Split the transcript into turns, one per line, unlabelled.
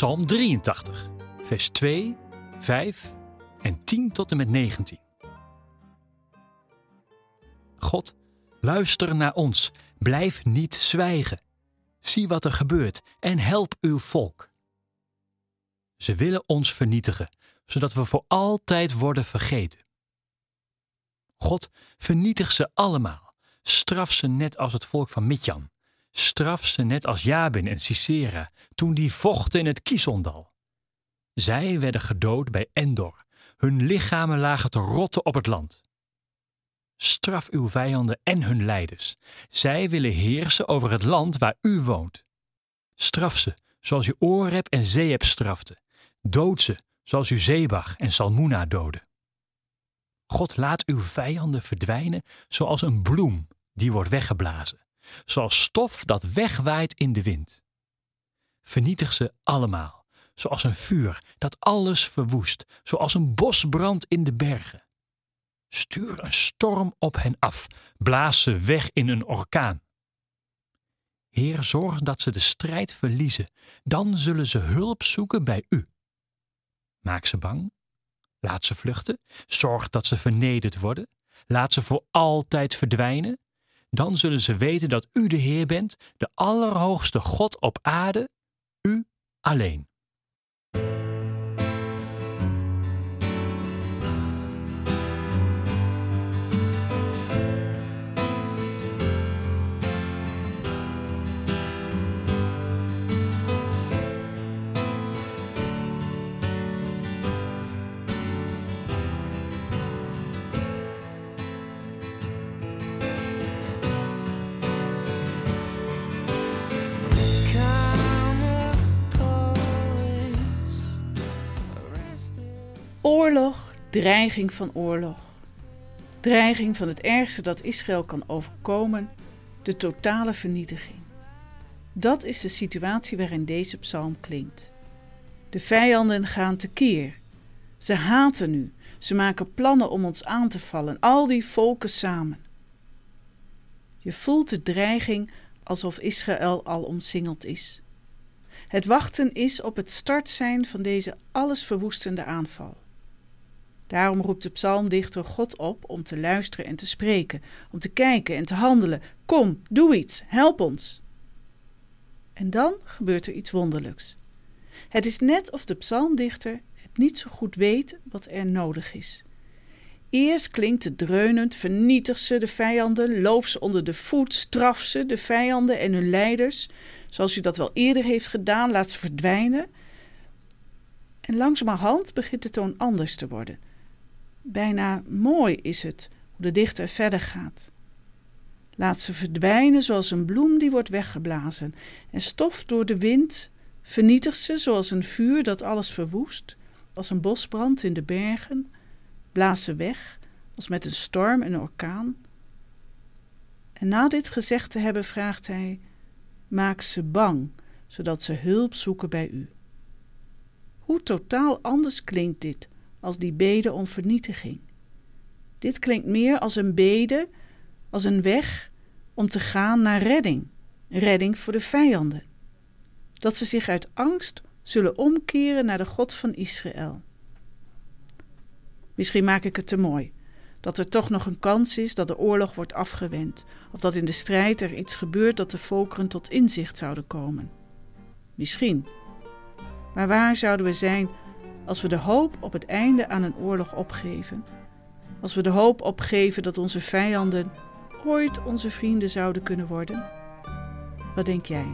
Psalm 83, vers 2, 5 en 10 tot en met 19. God, luister naar ons, blijf niet zwijgen. Zie wat er gebeurt en help uw volk. Ze willen ons vernietigen, zodat we voor altijd worden vergeten. God, vernietig ze allemaal. Straf ze net als het volk van Midjan. Straf ze net als Jabin en Sisera, toen die vochten in het Kisondal. Zij werden gedood bij Endor. Hun lichamen lagen te rotten op het land. Straf uw vijanden en hun leiders. Zij willen heersen over het land waar u woont. Straf ze, zoals u Oreb en Zeeb strafte. Dood ze, zoals u Zebach en Salmuna doodde. God laat uw vijanden verdwijnen zoals een bloem die wordt weggeblazen, zoals stof dat wegwaait in de wind. Vernietig ze allemaal, zoals een vuur dat alles verwoest, zoals een bosbrand in de bergen. Stuur een storm op hen af, blaas ze weg in een orkaan. Heer, zorg dat ze de strijd verliezen, dan zullen ze hulp zoeken bij u. Maak ze bang, laat ze vluchten, zorg dat ze vernederd worden, laat ze voor altijd verdwijnen. Dan zullen ze weten dat u de Heer bent, de Allerhoogste God op aarde, u alleen.
Oorlog, dreiging van oorlog. Dreiging van het ergste dat Israël kan overkomen, de totale vernietiging. Dat is de situatie waarin deze psalm klinkt. De vijanden gaan tekeer. Ze haten nu. Ze maken plannen om ons aan te vallen, al die volken samen. Je voelt de dreiging alsof Israël al omsingeld is. Het wachten is op het start zijn van deze allesverwoestende aanval. Daarom roept de psalmdichter God op om te luisteren en te spreken, om te kijken en te handelen. Kom, doe iets, help ons. En dan gebeurt er iets wonderlijks. Het is net of de psalmdichter het niet zo goed weet wat er nodig is. Eerst klinkt het dreunend, vernietig ze de vijanden, loop ze onder de voet, straf ze de vijanden en hun leiders, zoals u dat wel eerder heeft gedaan, laat ze verdwijnen. En langzamerhand begint de toon anders te worden. Bijna mooi is het hoe de dichter verder gaat. Laat ze verdwijnen zoals een bloem die wordt weggeblazen en stof door de wind vernietigt ze zoals een vuur dat alles verwoest, als een bosbrand in de bergen, blaas ze weg als met een storm en orkaan. En na dit gezegd te hebben vraagt hij: Maak ze bang, zodat ze hulp zoeken bij u. Hoe totaal anders klinkt dit als die bede om vernietiging. Dit klinkt meer als een bede, als een weg om te gaan naar redding, redding voor de vijanden. Dat ze zich uit angst zullen omkeren naar de God van Israël. Misschien maak ik het te mooi. Dat er toch nog een kans is dat de oorlog wordt afgewend, of dat in de strijd er iets gebeurt dat de volkeren tot inzicht zouden komen. Misschien. Maar waar zouden we zijn als we de hoop op het einde aan een oorlog opgeven, als we de hoop opgeven dat onze vijanden ooit onze vrienden zouden kunnen worden? Wat denk jij?